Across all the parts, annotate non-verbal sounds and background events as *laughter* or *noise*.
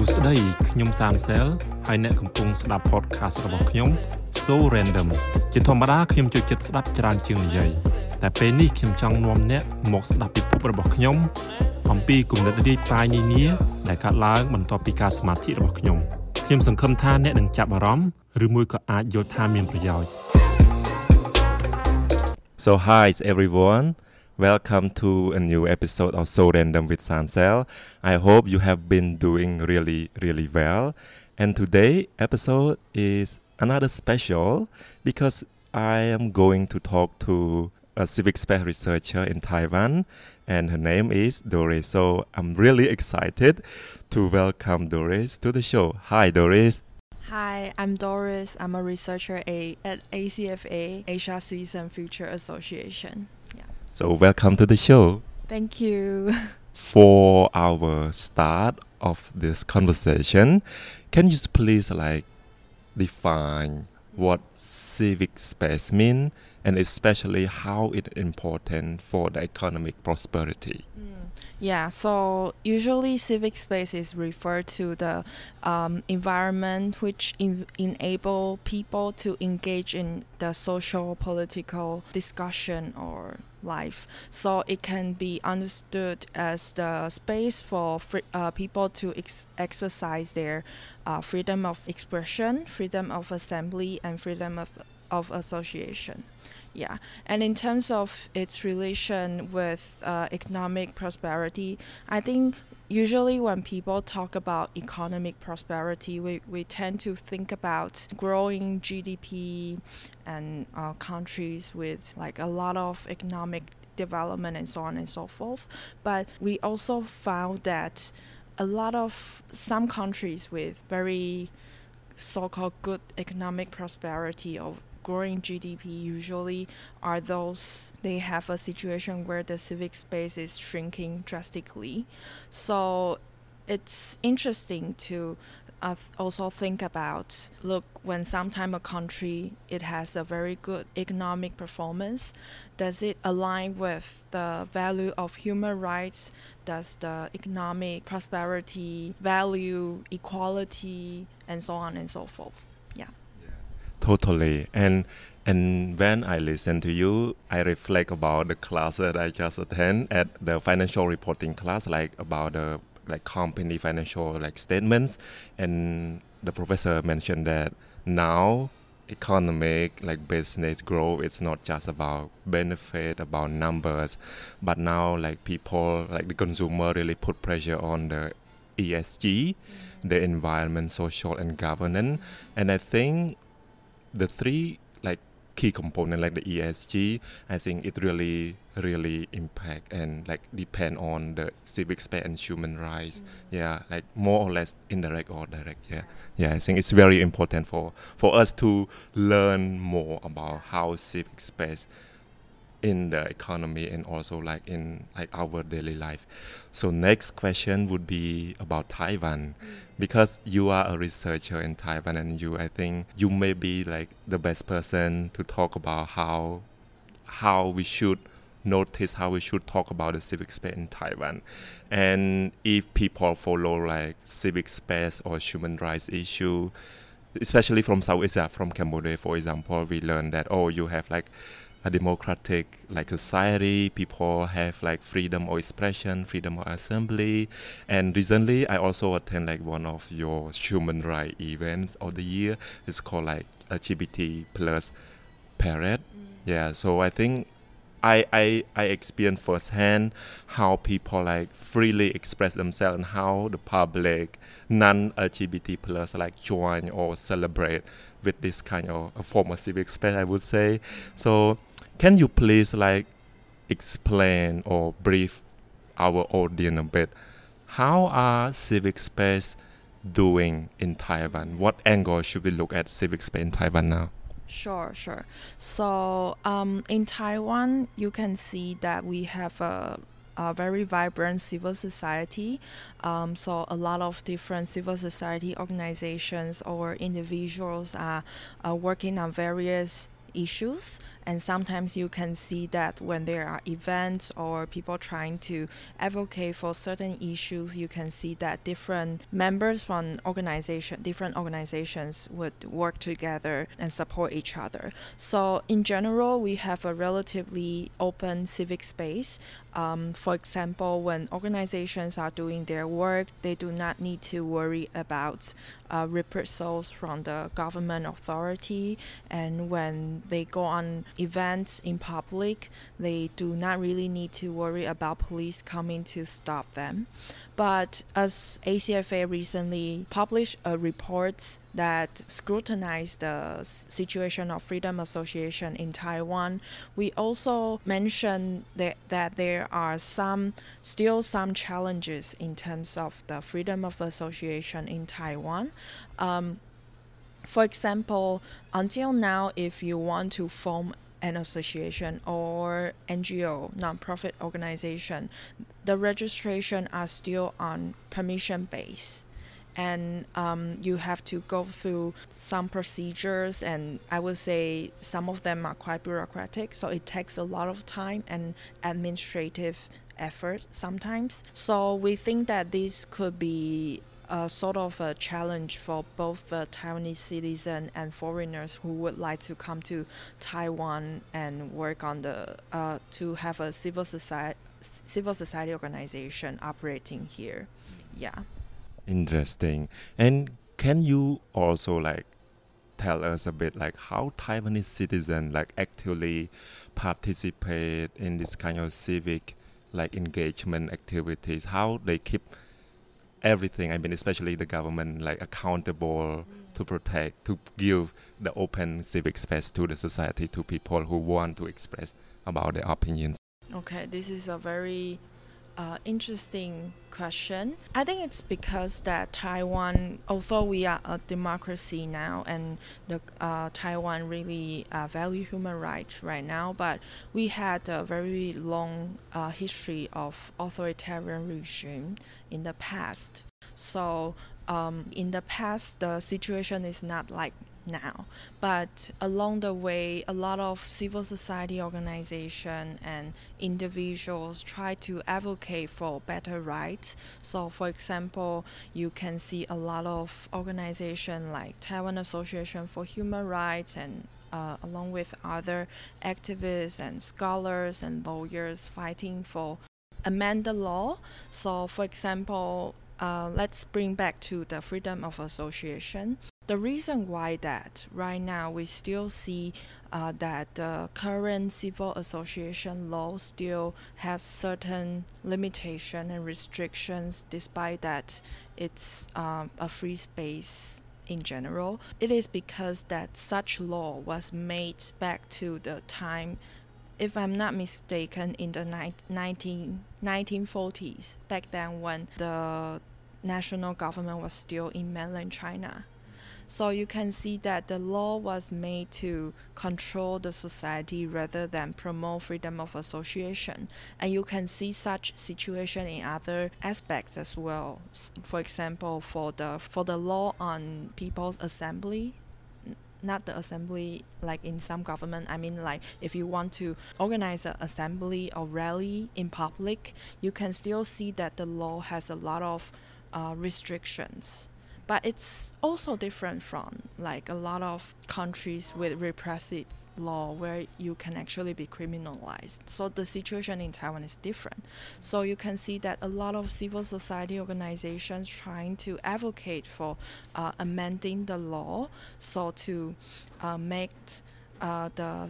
ួស្តីខ្ញុំសានសែលហើយអ្នកកំពុងស្ដាប់ podcast របស់ខ្ញុំ So Random ជាធម្មតាខ្ញុំចូលចិត្តស្ដាប់ច្រើនជាងនិយាយតែពេលនេះខ្ញុំចង់នាំអ្នកមកស្ដាប់ពិភពរបស់ខ្ញុំ អំពីគំនិតរាយប៉ាយនានាដែលកើតឡើងបន្ទាប់ពីការសមាធិរបស់ខ្ញុំខ្ញុំសង្ឃឹមថាអ្នកនឹងចាប់អារម្មណ៍ឬមួយក៏អាចយល់ថាមានប្រយោជន៍ So hi everyone Welcome to a new episode of So Random with Sansel. I hope you have been doing really, really well. And today episode is another special because I am going to talk to a civic space researcher in Taiwan, and her name is Doris. So I'm really excited to welcome Doris to the show. Hi, Doris. Hi, I'm Doris. I'm a researcher at ACFA, Asia Citizen Future Association. So welcome to the show. Thank you. *laughs* For our start of this conversation, can you please like define what civic space mean and especially how it important for the economic prosperity? Yeah, so usually civic space is referred to the um, environment which in- enable people to engage in the social political discussion or life. So it can be understood as the space for free, uh, people to ex- exercise their uh, freedom of expression, freedom of assembly, and freedom of, of association. Yeah, and in terms of its relation with uh, economic prosperity, I think usually when people talk about economic prosperity, we, we tend to think about growing GDP and uh, countries with like a lot of economic development and so on and so forth. But we also found that a lot of some countries with very so-called good economic prosperity or growing GDP usually are those they have a situation where the civic space is shrinking drastically. So it's interesting to uh, also think about look when sometime a country it has a very good economic performance does it align with the value of human rights does the economic prosperity value equality and so on and so forth Totally. And and when I listen to you, I reflect about the class that I just attend at the financial reporting class, like about the like company financial like statements, and the professor mentioned that now economic like business growth it's not just about benefit about numbers but now like people like the consumer really put pressure on the esg mm. the environment social and governance. And i think the three like key component like the ESG, I think it really really impact and like depend on the civic space and human rights. Mm. Yeah, like more or less indirect or direct. Yeah, yeah. I think it's very important for for us to learn more about how civic space in the economy and also like in like our daily life. So next question would be about Taiwan mm. Because you are a researcher in Taiwan and you I think you may be like the best person to talk about how how we should notice how we should talk about the civic space in Taiwan. And if people follow like civic space or human rights issue especially from South Asia from Cambodia for example we learn that oh you have like a democratic like society. People have like freedom of expression freedom of assembly. And recently i also attend like one of your human rights events of the year. It's called like lgbt plus parade. Mm. Yeah so i think I, I I experienced firsthand how people like freely express themselves and how the public non LGBT plus like join or celebrate with this kind of a form of civic space I would say. So can you please like explain or brief our audience a bit how are civic space doing in Taiwan? What angle should we look at civic space in Taiwan now? Sure, sure. So um, in Taiwan, you can see that we have a, a very vibrant civil society. Um, so a lot of different civil society organizations or individuals are, are working on various issues And sometimes you can see that when there are events or people trying to advocate for certain issues, you can see that different members from organization, different organizations would work together and support each other. So in general, we have a relatively open civic space um, for example, when organizations are doing their work, they do not need to worry about uh, reprisals from the government authority. And when they go on events in public, they do not really need to worry about police coming to stop them. But as ACFA recently published a report that scrutinized the situation of freedom association in Taiwan, we also mentioned that, that there are some still some challenges in terms of the freedom of association in Taiwan. Um, for example, until now, if you want to form an association or NGO, nonprofit organization, the registration are still on permission base. And um, you have to go through some procedures, and I would say some of them are quite bureaucratic. So it takes a lot of time and administrative effort sometimes. So we think that this could be a sort of a challenge for both the Taiwanese citizen and foreigners who would like to come to Taiwan and work on the uh, to have a civil society civil society organization operating here. Yeah. Interesting. And can you also like tell us a bit like how Taiwanese citizens like actively participate in this kind of civic like engagement activities? How they keep everything. I mean, especially the government, like accountable mm. to protect, to give the open civic space to the society, to people who want to express about their opinions. Okay, this is a very uh, interesting question. I think it's because that Taiwan, although we are a democracy now, and the uh, Taiwan really uh, value human rights right now, but we had a very long uh, history of authoritarian regime in the past. So um, in the past, the situation is not like now. But along the way, a lot of civil society organization and individuals try to advocate for better rights. So, for example, you can see a lot of organization like Taiwan Association for Human Rights and uh, along with other activists and scholars and lawyers fighting for amend the law. So, for example, uh, let's bring back to the freedom of association. The reason why that right now we still see uh, that the current civil association law still have certain limitation and restrictions, despite that it's um, a free space in general. It is because that such law was made back to the time if I'm not mistaken, in the ni- 19, 1940s, back then when the national government was still in mainland China. So you can see that the law was made to control the society rather than promote freedom of association. And you can see such situation in other aspects as well. For example, for the for the law on people's assembly, not the assembly like in some government i mean like if you want to organize an assembly or rally in public you can still see that the law has a lot of uh, restrictions but it's also different from like a lot of countries with repressive law where you can actually be criminalized. So the situation in Taiwan is different. So you can see that a lot of civil society organizations trying to advocate for uh, amending the law so to uh, make uh, the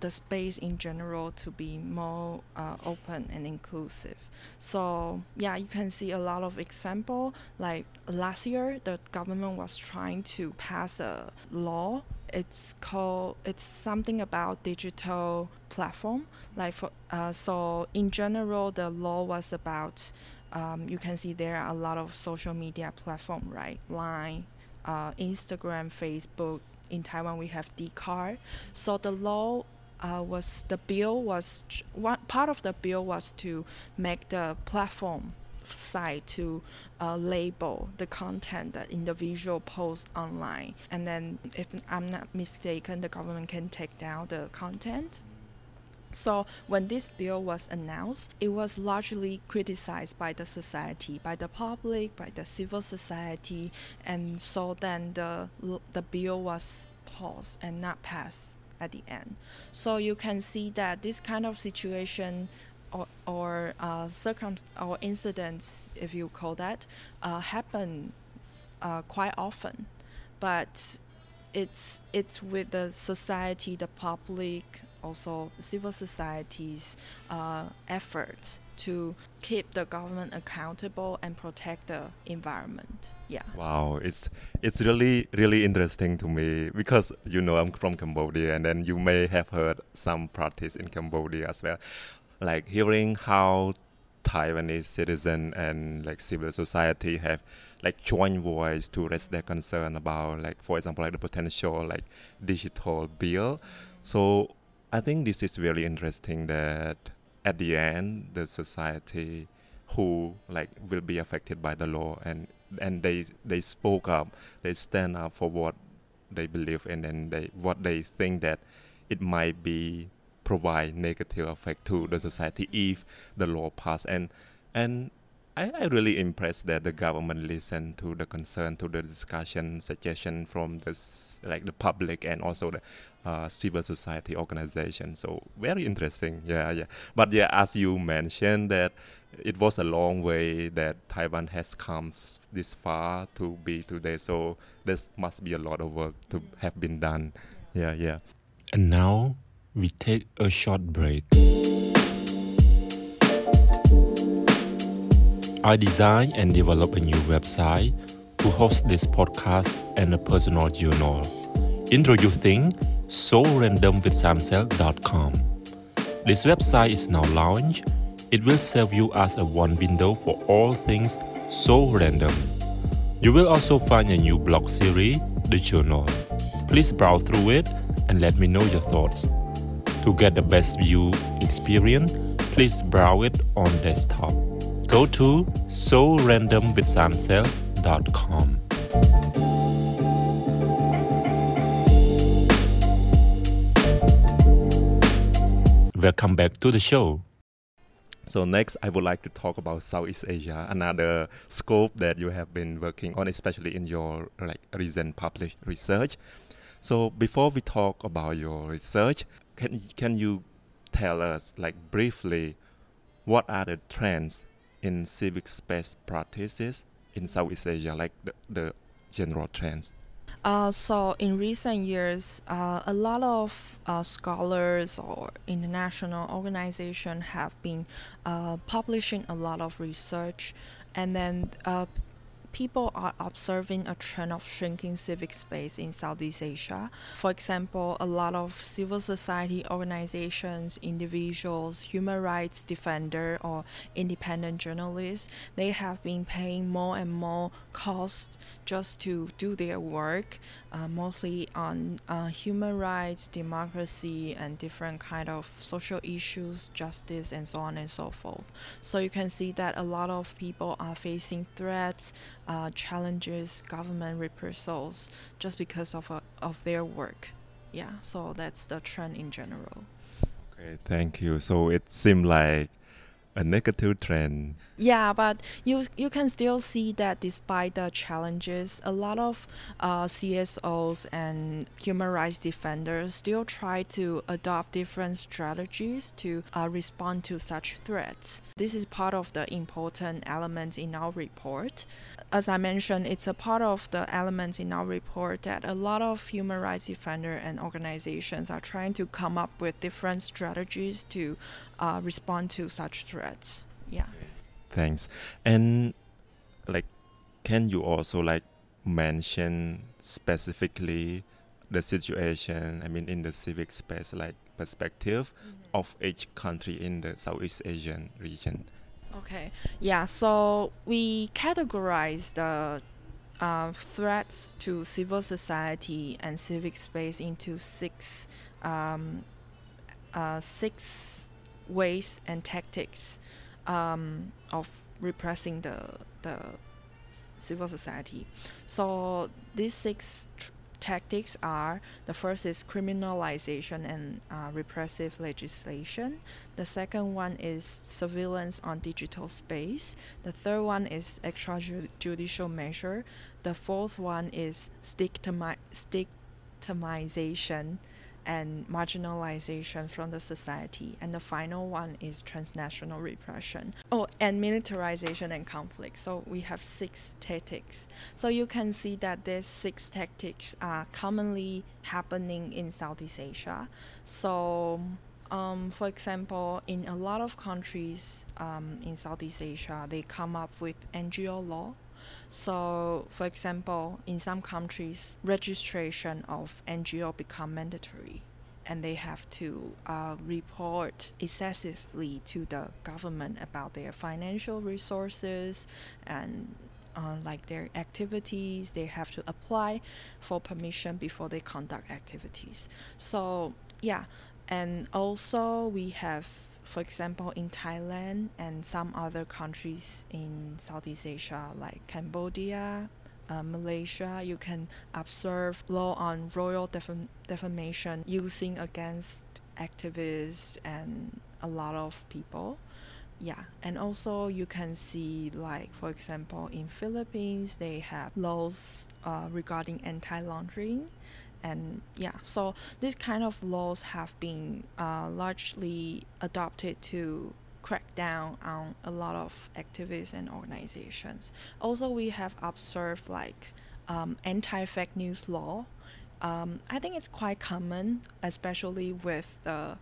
the space in general to be more uh, open and inclusive. So yeah, you can see a lot of example. Like last year, the government was trying to pass a law. It's called it's something about digital platform. Like for uh, so in general, the law was about. Um, you can see there are a lot of social media platform, right? Line, uh, Instagram, Facebook, in Taiwan we have Dcard. So the law uh, was the bill was one part of the bill was to make the platform site to uh, label the content that individual posts online, and then if I'm not mistaken, the government can take down the content. So when this bill was announced, it was largely criticized by the society, by the public, by the civil society, and so then the the bill was paused and not passed at the end. So you can see that this kind of situation or, or uh, or incidents, if you call that, uh, happen uh, quite often, but it's it's with the society, the public, also civil society's uh, efforts to keep the government accountable and protect the environment. Yeah. Wow, it's it's really really interesting to me because you know I'm from Cambodia and then you may have heard some practice in Cambodia as well. Like hearing how Taiwanese citizen and like civil society have like joint voice to raise their concern about like for example like the potential like digital bill. So I think this is really interesting that at the end the society who like will be affected by the law and and they they spoke up they stand up for what they believe and they what they think that it might be provide negative effect to the society if the law pass. And and I, I really impressed that the government listened to the concern, to the discussion, suggestion from the like the public and also the uh, civil society organization. So very interesting. Yeah, yeah. But yeah, as you mentioned that it was a long way that Taiwan has come this far to be today. So there must be a lot of work to have been done. Yeah, yeah. And now we take a short break. I design and develop a new website to host this podcast and a personal journal. Introducing SoRandomWithSanSel.com. This website is now launched. It will serve you as a one window for all things so random. You will also find a new blog series, The Journal. Please browse through it and let me know your thoughts. To get the best view experience, please browse it on desktop go to sorandomwithsansel.com. Welcome back to the show. So next, I would like to talk about Southeast Asia, another scope that you have been working on, especially in your like recent published research. So before we talk about your research, can can you tell us like briefly what are the trends in civic space practices in Southeast Asia, like the, the general trends? Uh, so in recent years, uh, a lot of uh, scholars or international organizations have been uh, publishing a lot of research, and then uh, people are observing a trend of shrinking civic space in Southeast Asia. For example, a lot of civil society organizations, individuals, human rights defender or independent journalists, they have been paying more and more cost just to do their work, uh, mostly on uh, human rights, democracy, and different kind of social issues, justice, and so on and so forth. So you can see that a lot of people are facing threats uh, challenges government reprisals just because of uh, of their work. Yeah, so that's the trend in general. Okay, thank you. So it seemed like a negative trend. Yeah, but you you can still see that despite the challenges, a lot of uh, CSOs and human rights defenders still try to adopt different strategies to uh, respond to such threats. This is part of the important element in our report as I mentioned, it's a part of the elements in our report that a lot of human rights defender and organizations are trying to come up with different strategies to uh, respond to such threats. Yeah. Thanks. And like, can you also like mention specifically the situation? I mean, in the civic space, like perspective mm-hmm. of each country in the Southeast Asian region. Okay. Yeah. So we categorize the uh, threats to civil society and civic space into six um, uh, six ways and tactics. um, of repressing the the civil society. So these six tr- tactics are the first is criminalization and uh, repressive legislation. The second one is surveillance on digital space. The third one is extrajudicial measure. The fourth one is stigma- stigmatization and marginalization from the society. And the final one is transnational repression. Oh, and militarization and conflict. So we have six tactics. So you can see that these six tactics are commonly happening in Southeast Asia. So um, for example, in a lot of countries um, in Southeast Asia, they come up with NGO law. So, for example, in some countries, registration of NGO become mandatory, and they have to uh, report excessively to the government about their financial resources and uh, like their activities. They have to apply for permission before they conduct activities. So, yeah, and also we have for example, in Thailand and some other countries in Southeast Asia, like Cambodia, uh, Malaysia, you can observe law on royal defam- defamation using against activists and a lot of people. Yeah, and also you can see like for example in Philippines they have laws uh, regarding anti-laundering and yeah so these kind of laws have been uh, largely adopted to crack down on a lot of activists and organizations. Also we have observed like um, anti-fake news law. Um, i think it's quite common especially with the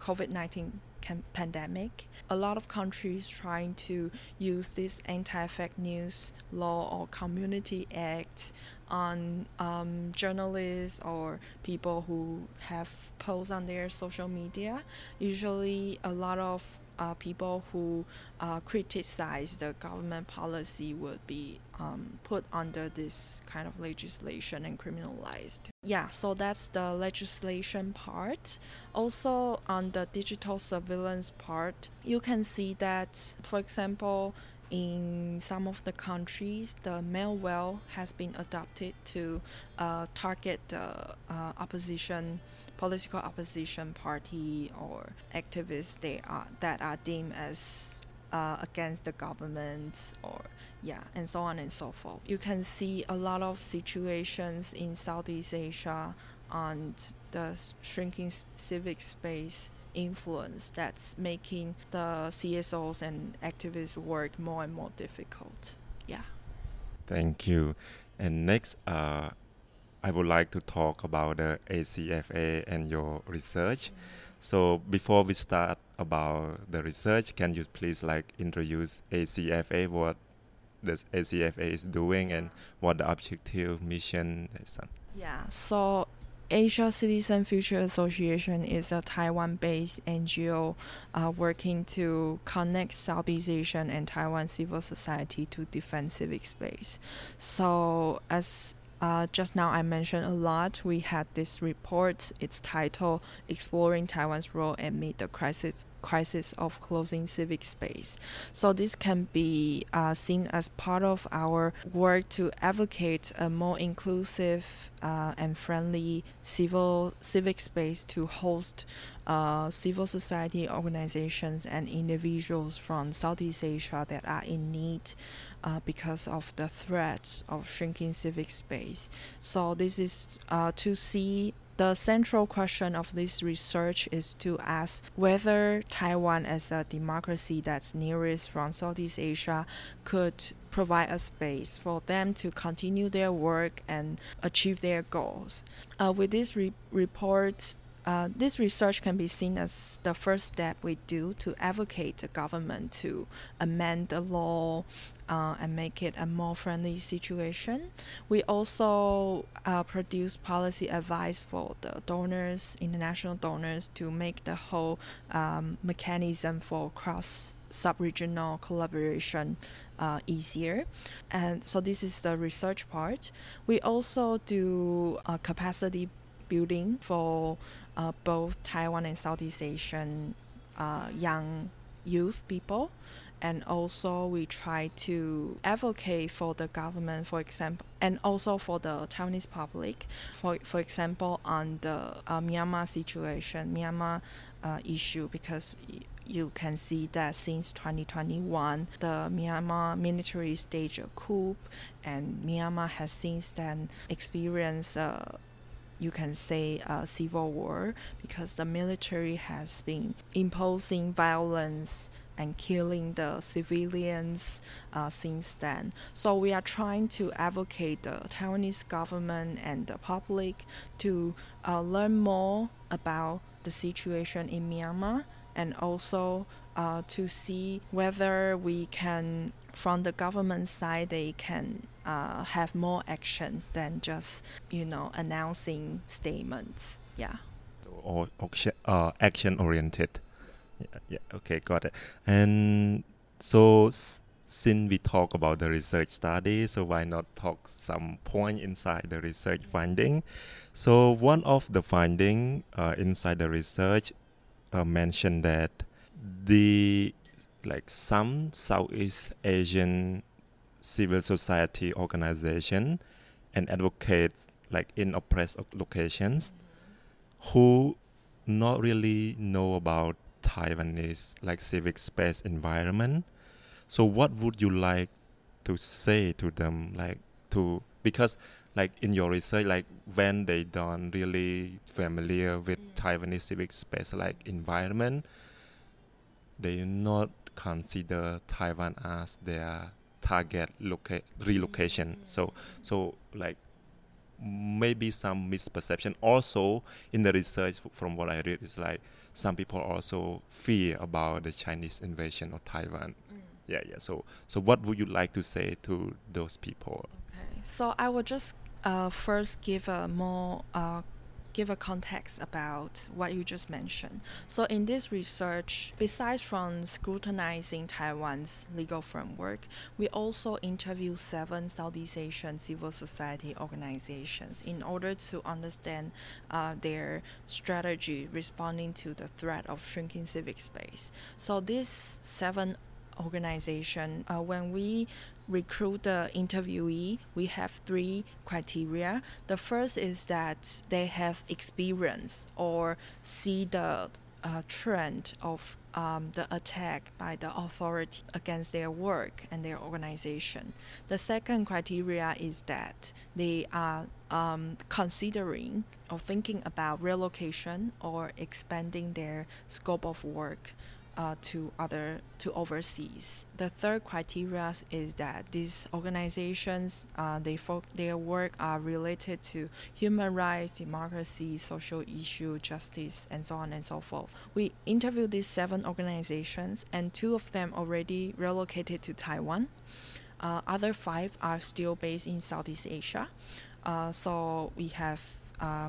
covid-19 cam- pandemic. A lot of countries trying to use this anti-fake news law or community act on um, journalists or people who have posts on their social media. Usually, a lot of uh, people who uh, criticize the government policy would be um, put under this kind of legislation and criminalized. Yeah, so that's the legislation part. Also, on the digital surveillance part, you can see that, for example, in some of the countries, the malware has been adopted to uh, target the uh, opposition, political opposition party or activists they are, that are deemed as uh, against the government or yeah, and so on and so forth. You can see a lot of situations in Southeast Asia on the shrinking civic space influence that's making the CSOs and activists work more and more difficult. Yeah. Thank you. And next, uh, I would like to talk about the ACFA and your research. So before we start about the research, can you please like introduce ACFA, what the ACFA is doing, and what the objective, mission is? Yeah. So Asia Citizen Future Association is a Taiwan based NGO uh, working to connect Southeast Asian and Taiwan civil society to defend civic space. So, as uh, just now I mentioned a lot, we had this report. It's titled Exploring Taiwan's Role Amid the Crisis crisis of closing civic space. So this can be uh, seen as part of our work to advocate a more inclusive uh, and friendly civil civic space to host uh, civil society organizations and individuals from Southeast Asia that are in need uh, because of the threats of shrinking civic space. So this is uh, to see the central question of this research is to ask whether Taiwan, as a democracy that's nearest from Southeast Asia, could provide a space for them to continue their work and achieve their goals. Uh, with this re- report, uh, this research can be seen as the first step we do to advocate the government to amend the law uh, and make it a more friendly situation. We also uh, produce policy advice for the donors, international donors, to make the whole um, mechanism for cross sub-regional collaboration uh, easier and so this is the research part we also do uh, capacity building for uh, both Taiwan and Southeast Asian uh, young youth people and also we try to advocate for the government, for example, and also for the Taiwanese public, for for example, on the uh, Myanmar situation, Myanmar uh, issue, because you can see that since 2021, the Myanmar military staged a coup, and Myanmar has since then experienced. Uh, you can say a civil war because the military has been imposing violence and killing the civilians uh, since then. So we are trying to advocate the Taiwanese government and the public to uh, learn more about the situation in Myanmar and also uh, to see whether we can, from the government side, they can uh, have more action than just you know announcing statements. Yeah. Or uh, action oriented. Yeah, yeah. Okay, got it. And so since we talk about the research study, so why not talk some point inside the research finding? So one of the finding uh, inside the research uh, mentioned that the like some Southeast Asian civil society organization and advocates like in oppressed locations who not really know about Taiwanese like civic space environment. So what would you like to say to them like to because like in your research like when they don't really familiar with mm. Taiwanese civic space like environment they not consider Taiwan as their target loca- relocation. So so like maybe some misperception. Also in the research from what i read is like some people also fear about the chinese invasion of taiwan. Mm. yeah yeah. So so what would you like to say to those people? Okay. So i will just uh, first give a more uh, give a context about what you just mentioned. So in this research, besides from scrutinizing Taiwan's legal framework, we also interview seven Southeast Asian civil society organizations in order to understand uh, their strategy responding to the threat of shrinking civic space. So these seven organization, uh, when we recruit the interviewee, we have three criteria. The first is that they have experience or see the uh, trend of um, the attack by the authority against their work and their organization. The second criteria is that they are um, considering or thinking about relocation or expanding their scope of work uh, to other to overseas. The third criteria is that these organizations uh, they fo- their work are related to human rights, democracy, social issue, justice, and so on and so forth. We interviewed these seven organizations, and two of them already relocated to Taiwan. Uh, other five are still based in Southeast Asia. Uh, so we have uh,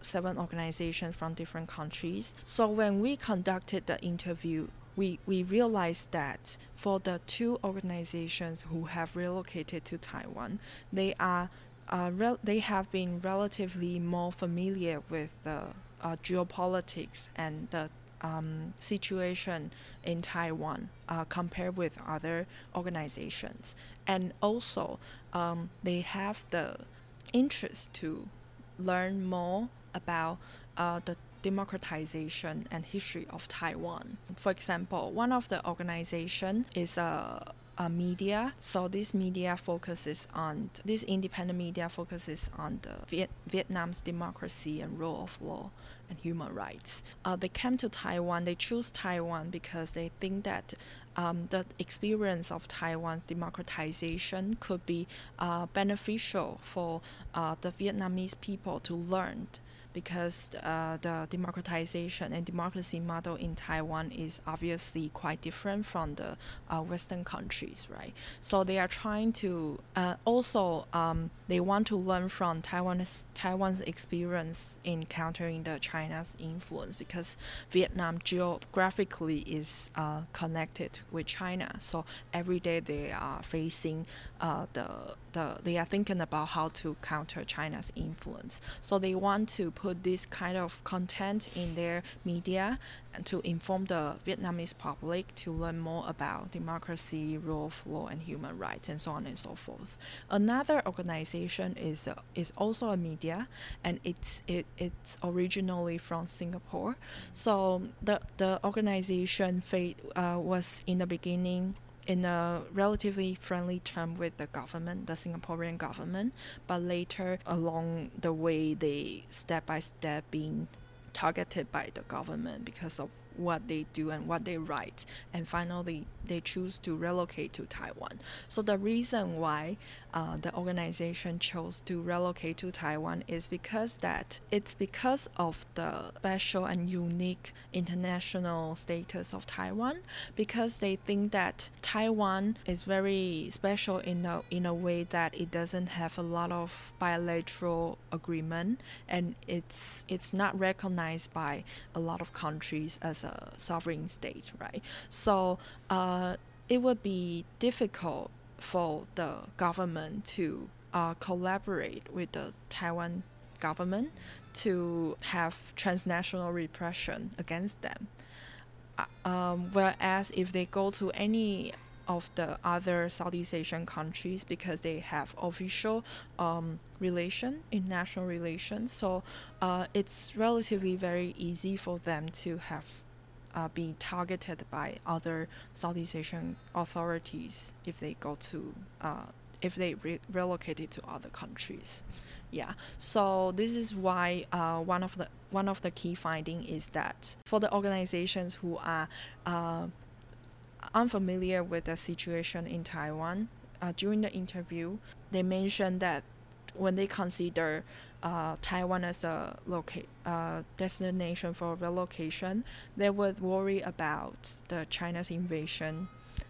seven organizations from different countries. So when we conducted the interview, we, we realized that for the two organizations who have relocated to Taiwan, they are uh, rel- they have been relatively more familiar with the uh, geopolitics and the um, situation in Taiwan uh, compared with other organizations, and also um, they have the interest to learn more about uh, the democratization and history of Taiwan. For example, one of the organization is a, a media. So this media focuses on this independent media focuses on the Viet, Vietnam's democracy and rule of law and human rights. Uh, they came to Taiwan. They choose Taiwan because they think that um, the experience of Taiwan's democratization could be uh, beneficial for uh, the Vietnamese people to learn because uh, the democratization and democracy model in Taiwan is obviously quite different from the uh, Western countries, right? So they are trying to uh, also um, they want to learn from Taiwan's Taiwan's experience in countering the China's influence because Vietnam geographically is uh, connected with China, so every day they are facing uh, the the they are thinking about how to counter China's influence. So they want to put this kind of content in their media and to inform the Vietnamese public to learn more about democracy, rule of law, and human rights, and so on and so forth. Another organization is uh, is also a media, and it's it, it's originally from Singapore. So the the organization uh, was in the beginning in a relatively friendly term with the government, the Singaporean government, but later along the way, they step by step being targeted by the government because of what they do and what they write, and finally they choose to relocate to Taiwan. So the reason why uh, the organization chose to relocate to Taiwan is because that it's because of the special and unique international status of Taiwan, because they think that Taiwan is very special in a in a way that it doesn't have a lot of bilateral agreement and it's it's not recognized by a lot of countries as a sovereign state, right? So uh, it would be difficult for the government to uh, collaborate with the Taiwan government to have transnational repression against them. Uh, um, whereas if they go to any of the other Southeast Asian countries because they have official um, relation, international relations, so uh, it's relatively very easy for them to have uh, be targeted by other Southeast Asian authorities if they go to uh, if they re- relocated to other countries. Yeah, so this is why uh, one of the one of the key finding is that for the organizations who are uh, unfamiliar with the situation in Taiwan, uh, during the interview, they mentioned that when they consider uh, Taiwan as a loca- uh, destination for relocation, they would worry about the China's invasion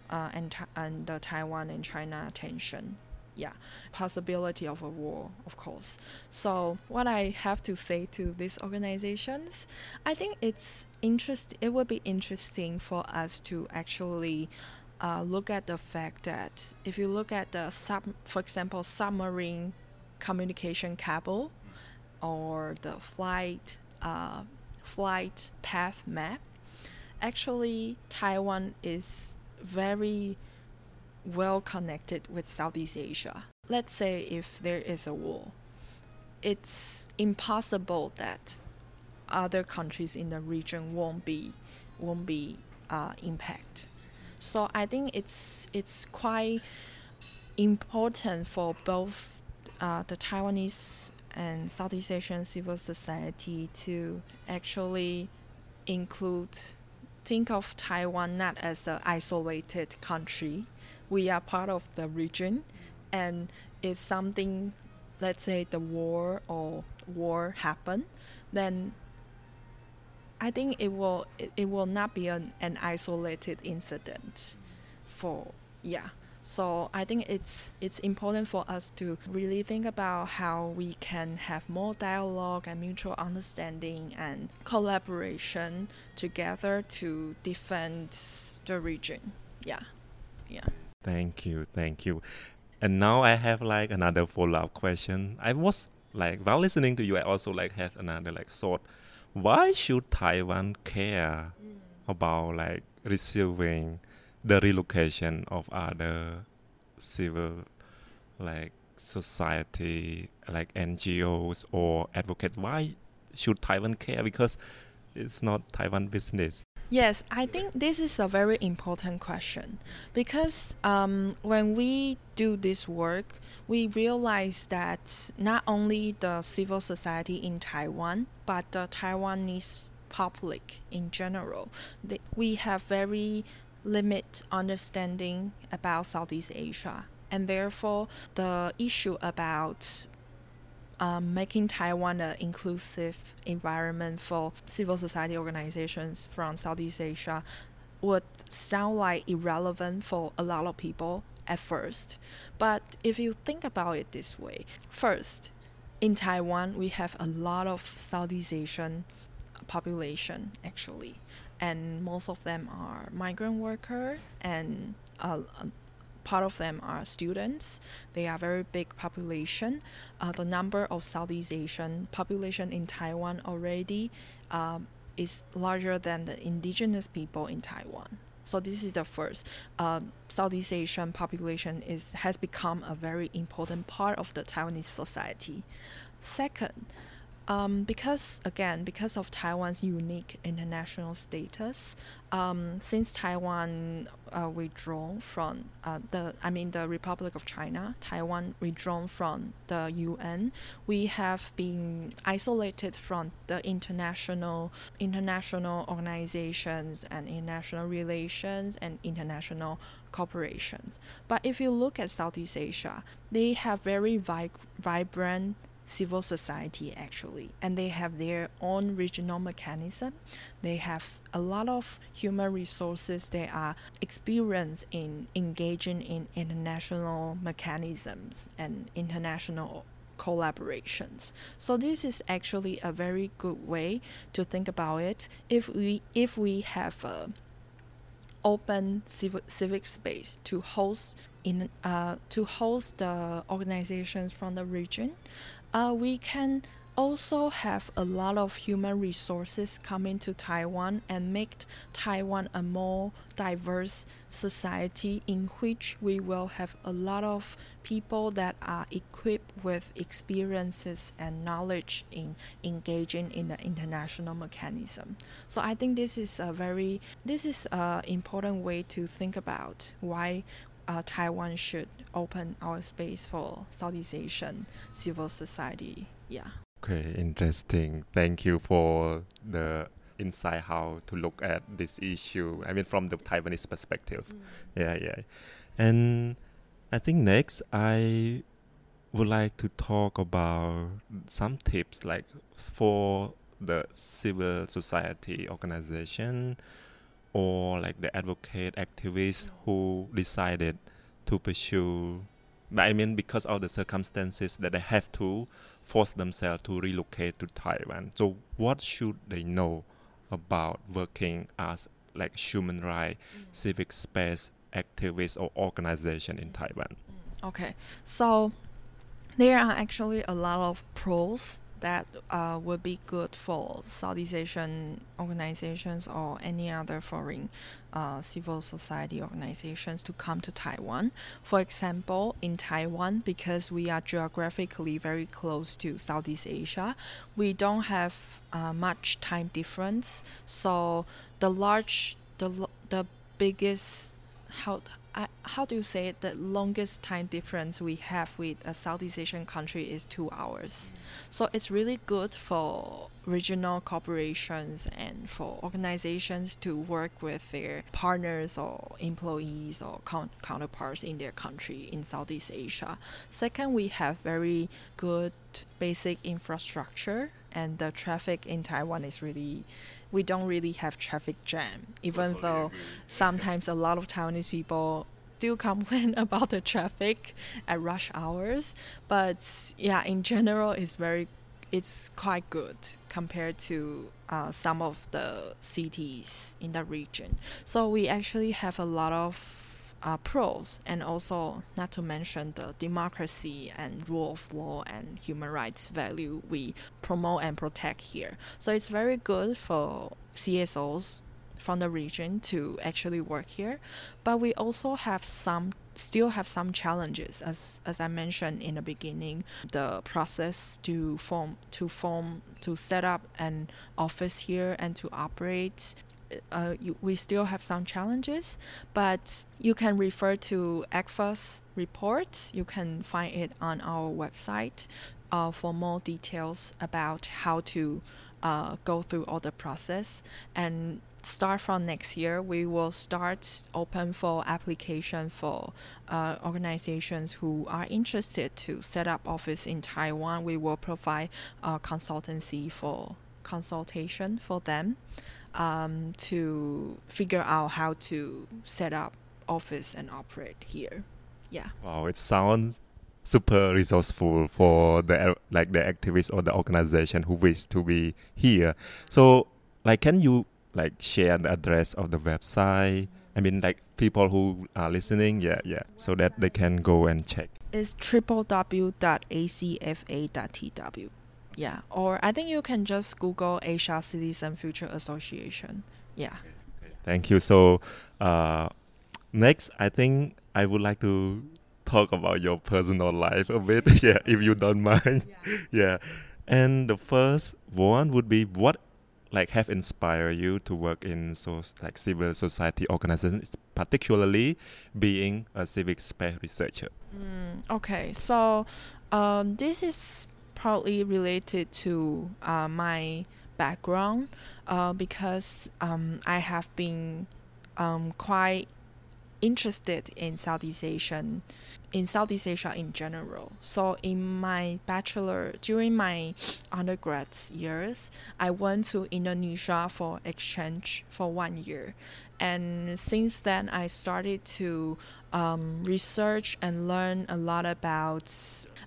uh, and, and the Taiwan and China tension. Yeah, possibility of a war, of course. So, what I have to say to these organizations, I think it's interest. It would be interesting for us to actually uh, look at the fact that if you look at the sub, for example, submarine communication cable or the flight uh, flight path map, actually Taiwan is very well connected with Southeast Asia. Let's say if there is a war, it's impossible that other countries in the region won't be won't be uh, impact. So I think it's it's quite important for both uh, the Taiwanese and Southeast Asian civil society to actually include think of Taiwan not as an isolated country. We are part of the region and if something let's say the war or war happen, then I think it will it, it will not be an, an isolated incident for yeah so I think it's it's important for us to really think about how we can have more dialogue and mutual understanding and collaboration together to defend the region. Yeah. Yeah. Thank you. Thank you. And now I have like another follow-up question. I was like while listening to you I also like had another like thought why should Taiwan care mm. about like receiving the relocation of other civil like society like NGOs or advocates. Why should Taiwan care? Because it's not Taiwan business. Yes, I think this is a very important question. Because um, when we do this work, we realize that not only the civil society in Taiwan, but the Taiwanese public in general, they, we have very limit understanding about Southeast Asia. And therefore, the issue about um, making Taiwan an inclusive environment for civil society organizations from Southeast Asia would sound like irrelevant for a lot of people at first. But if you think about it this way, first, in Taiwan, we have a lot of Southeast Asian population actually and most of them are migrant worker and uh, part of them are students. They are very big population. Uh, the number of Southeast Asian population in Taiwan already um, is larger than the indigenous people in Taiwan. So this is the first. Uh, Southeast Asian population is has become a very important part of the Taiwanese society. Second, um, because again, because of Taiwan's unique international status, um, since Taiwan uh, withdrawn from uh, the, I mean the Republic of China, Taiwan withdrawn from the UN, we have been isolated from the international international organizations and international relations and international corporations. But if you look at Southeast Asia, they have very vi- vibrant civil society actually. And they have their own regional mechanism. They have a lot of human resources. They are experienced in engaging in international mechanisms and international collaborations. So this is actually a very good way to think about it. If we if we have a open civic, civic space to host in uh, to host the organizations from the region uh, we can also have a lot of human resources coming to Taiwan and make Taiwan a more diverse society in which we will have a lot of people that are equipped with experiences and knowledge in engaging in the international mechanism. So I think this is a very this is an important way to think about why uh, Taiwan should open our space for Southeast Asian civil society. Yeah. Okay, interesting. Thank you for the insight how to look at this issue. I mean, from the Taiwanese perspective. Mm. Yeah, yeah. And I think next I would like to talk about some tips like for the civil society organization or like the advocate activists who decided to pursue but I mean because of the circumstances that they have to force themselves to relocate to Taiwan. So what should they know about working as like human rights, mm. civic space activists or organization in Taiwan? Okay. So there are actually a lot of pros that uh, would be good for Southeast Asian organizations or any other foreign uh, civil society organizations to come to Taiwan. For example, in Taiwan, because we are geographically very close to Southeast Asia, we don't have uh, much time difference. So the large, the the biggest how I, how do you say it? The longest time difference we have with a Southeast Asian country is two hours. Mm. So it's really good for regional corporations and for organizations to work with their partners or employees or count- counterparts in their country in Southeast Asia. Second, we have very good basic infrastructure and the traffic in Taiwan is really we don't really have traffic jam even totally though agree. sometimes a lot of Taiwanese people do complain *laughs* about the traffic at rush hours but yeah in general it's very it's quite good compared to uh, some of the cities in the region so we actually have a lot of uh, pros, and also not to mention the democracy and rule of law and human rights value we promote and protect here. So it's very good for CSOs from the region to actually work here, but we also have some still have some challenges as as I mentioned in the beginning the process to form to form to set up an office here and to operate uh, you, we still have some challenges, but you can refer to ACFA's report. You can find it on our website uh, for more details about how to uh, go through all the process. And start from next year, we will start open for application for uh, organizations who are interested to set up office in Taiwan. We will provide consultancy for consultation for them um, to figure out how to set up office and operate here. Yeah. Wow, it sounds super resourceful for the like the activists or the organization who wish to be here. So, like, can you like share the address of the website I mean, like people who are listening, yeah, yeah, so that they can go and check. It's www.acfa.tw. Yeah, or I think you can just Google Asia Citizen Future Association. Yeah. Thank you. So, uh, next, I think I would like to talk about your personal life a bit. *laughs* yeah, if you don't mind. Yeah. yeah. And the first one would be what like have inspired you to work in so like civil society organizations, particularly being a civic space researcher. Mm, okay, so um, this is probably related to uh, my background uh, because um, I have been um, quite interested in Southeast Asian in Southeast Asia in general. So in my bachelor during my undergrad years, I went to Indonesia for exchange for one year. And since then, I started to um, research and learn a lot about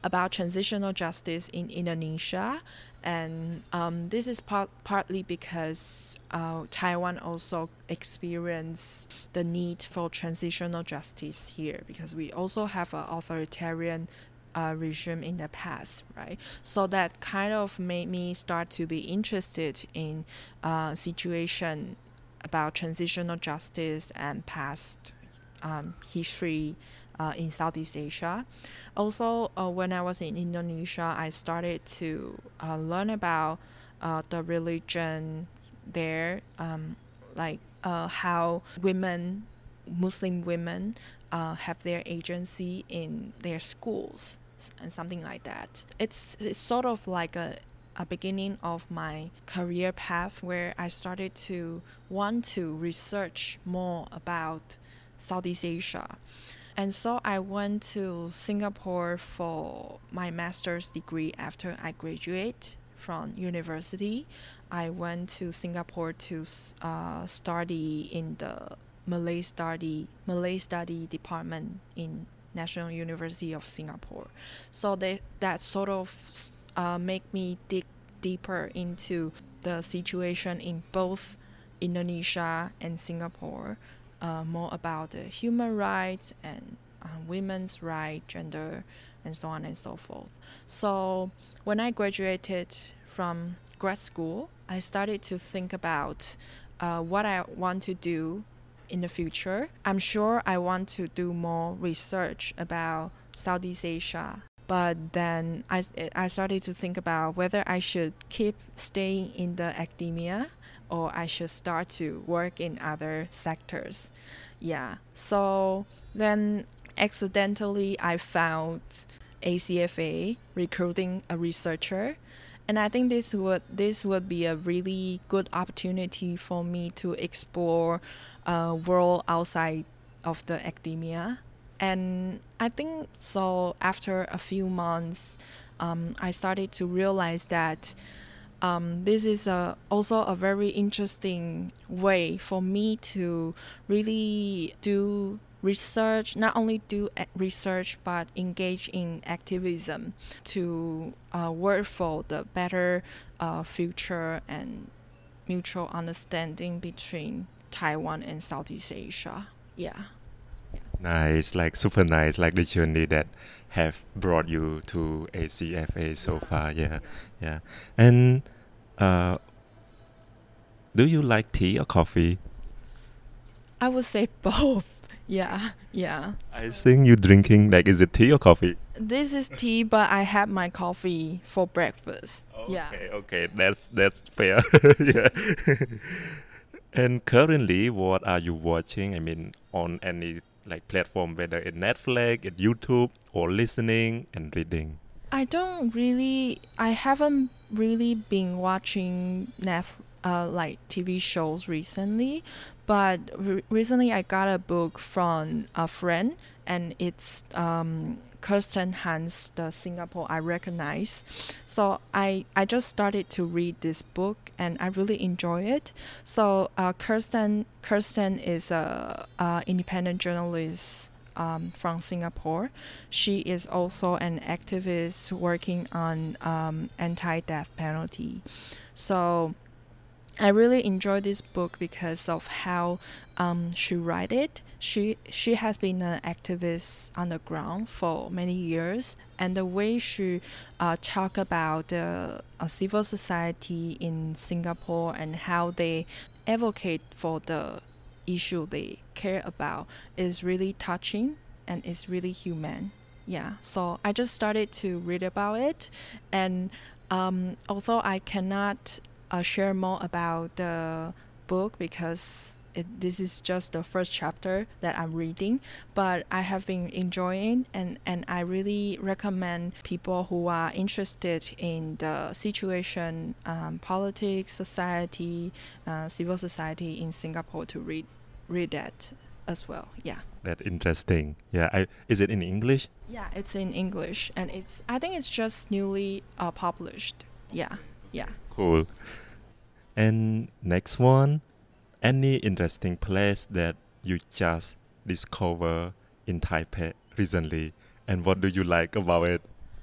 about transitional justice in Indonesia and um, this is part, partly because uh, Taiwan also experienced the need for transitional justice here because we also have an authoritarian uh, regime in the past, right? So that kind of made me start to be interested in uh, situation about transitional justice and past um, history uh, in Southeast Asia. Also, uh, when I was in Indonesia, I started to uh, learn about uh, the religion there, um, like uh, how women, Muslim women, uh, have their agency in their schools and something like that. It's, it's sort of like a a beginning of my career path where I started to want to research more about Southeast Asia. And so I went to Singapore for my master's degree after I graduate from university. I went to Singapore to uh, study in the Malay study Malay study department in National University of Singapore. So they, that sort of uh, make me dig deeper into the situation in both Indonesia and Singapore uh, more about human rights and uh, women's rights, gender, and so on and so forth. So when I graduated from grad school, I started to think about uh, what I want to do in the future. I'm sure I want to do more research about Southeast Asia. But then I, I started to think about whether I should keep staying in the academia or I should start to work in other sectors. Yeah. So then accidentally I found ACFA recruiting a researcher and I think this would this would be a really good opportunity for me to explore a world outside of the academia. And I think so after a few months um, I started to realize that um, this is a, also a very interesting way for me to really do research, not only do research, but engage in activism to uh, work for the better uh, future and mutual understanding between Taiwan and Southeast Asia. Yeah. Nice, like super nice, like the journey that have brought you to ACFA so far. Yeah, yeah. And uh, do you like tea or coffee? I would say *laughs* both. Yeah, yeah. I think you drinking like is it tea or coffee? This is tea, but I have my coffee for breakfast. Okay, yeah. okay, that's that's fair. *laughs* yeah. *laughs* and currently, what are you watching? I mean, on any like platform, whether in Netflix, in YouTube, or listening and reading? I don't really. I haven't really been watching Netflix uh, like TV shows recently, but re- recently I got a book from a friend, and it's um, Kirsten Han's, the Singapore I recognize. So I I just started to read this book, and I really enjoy it. So uh, Kirsten Kirsten is a, a independent journalist. Um, from Singapore. She is also an activist working on um, anti-death penalty. So I really enjoy this book because of how um, she write it. She she has been an activist on the ground for many years, and the way she uh, talk about uh, civil society in Singapore and how they advocate for the issue they care about is really touching and it's really human. Yeah, so I just started to read about it, and um, although I cannot uh, share more about the book because it, this is just the first chapter that I'm reading, but I have been enjoying and, and I really recommend people who are interested in the situation, um, politics, society, uh, civil society in Singapore to read read that as well. Yeah. That interesting. Yeah. I, is it in English? Yeah, it's in English and it's I think it's just newly uh, published. Yeah. Yeah. Cool. And next one, any interesting place that you just discover in Taipei recently, and what do you like about it?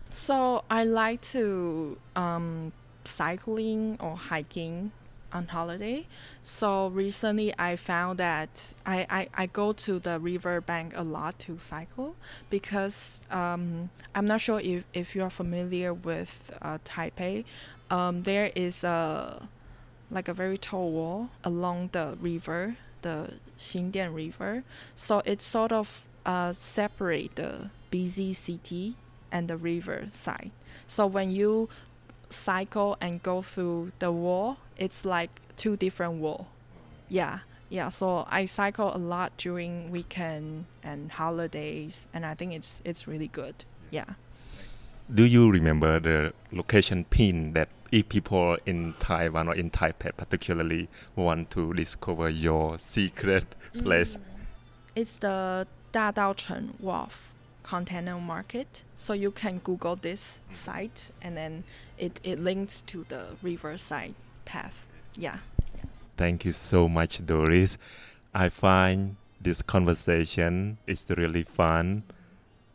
So I like to um, cycling or hiking on holiday. So recently I found that I, I, I go to the river bank a lot to cycle because um, I'm not sure if, if you're familiar with uh, Taipei. Um, there is a like a very tall wall along the river, the Xindian River. So it sort of uh, separate the busy city and the river side. So when you cycle and go through the wall, it's like two different wall. Yeah, yeah. So I cycle a lot during weekend and holidays, and I think it's it's really good. Yeah. Do you remember the location pin that if people in Taiwan or in Taipei particularly want to discover your secret mm. place? It's the Dadaocheng Wharf Container Market. So you can Google this mm. site, and then it it links to the riverside path. Yeah. Thank you so much, Doris. I find this conversation is really fun,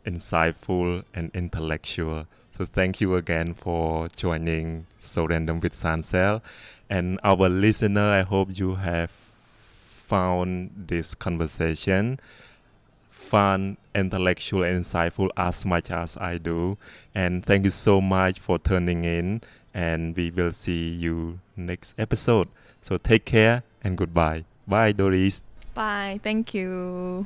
insightful, and intellectual. So thank you again for joining So Random with San Sel. And our listener, I hope you have found this conversation fun, intellectual, and insightful as much as I do. And thank you so much for turning in. And we will see you next episode. So take care and goodbye. Bye, Doris. Bye. Thank you.